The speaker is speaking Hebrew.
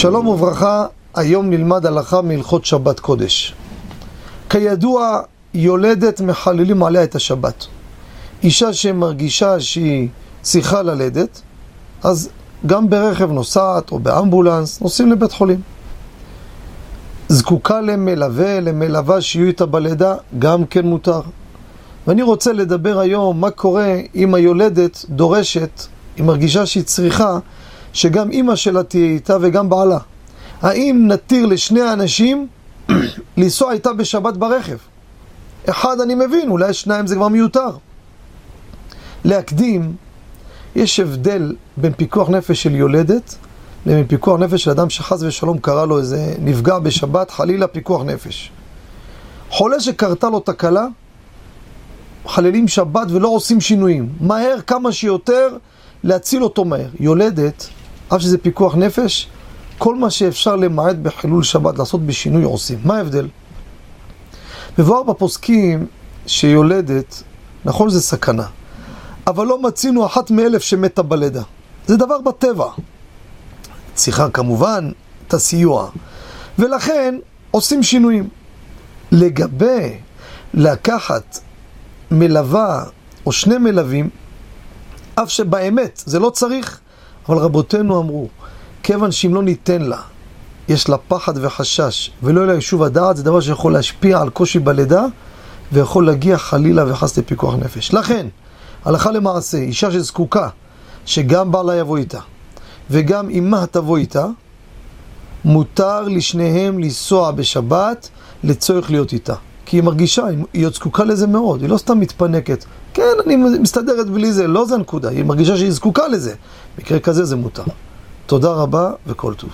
שלום וברכה, היום נלמד הלכה מהלכות שבת קודש. כידוע, יולדת מחללים עליה את השבת. אישה שמרגישה שהיא צריכה ללדת, אז גם ברכב נוסעת או באמבולנס נוסעים לבית חולים. זקוקה למלווה, למלווה שיהיו איתה בלידה, גם כן מותר. ואני רוצה לדבר היום מה קורה אם היולדת דורשת, היא מרגישה שהיא צריכה שגם אימא שלה תהיה איתה וגם בעלה. האם נתיר לשני האנשים לנסוע איתה בשבת ברכב? אחד אני מבין, אולי שניים זה כבר מיותר. להקדים, יש הבדל בין פיקוח נפש של יולדת לבין פיקוח נפש של אדם שחס ושלום קרה לו איזה נפגע בשבת, חלילה פיקוח נפש. חולה שקרתה לו תקלה, חללים שבת ולא עושים שינויים. מהר, כמה שיותר, להציל אותו מהר. יולדת, אף שזה פיקוח נפש, כל מה שאפשר למעט בחילול שבת, לעשות בשינוי עושים. מה ההבדל? מבואר בפוסקים שיולדת, נכון זה סכנה, אבל לא מצינו אחת מאלף שמתה בלידה. זה דבר בטבע. צריכה כמובן את הסיוע. ולכן עושים שינויים. לגבי לקחת מלווה או שני מלווים, אף שבאמת זה לא צריך, אבל רבותינו אמרו, כיוון שאם לא ניתן לה, יש לה פחד וחשש, ולא יהיה לה יישוב הדעת, זה דבר שיכול להשפיע על קושי בלידה, ויכול להגיע חלילה וחס לפיקוח נפש. לכן, הלכה למעשה, אישה שזקוקה, שגם בעלה יבוא איתה, וגם אמה תבוא איתה, מותר לשניהם לנסוע בשבת לצורך להיות איתה. כי היא מרגישה, היא עוד זקוקה לזה מאוד, היא לא סתם מתפנקת. כן, אני מסתדרת בלי זה, לא זה הנקודה, היא מרגישה שהיא זקוקה לזה. מקרה כזה זה מותר. תודה רבה וכל טוב.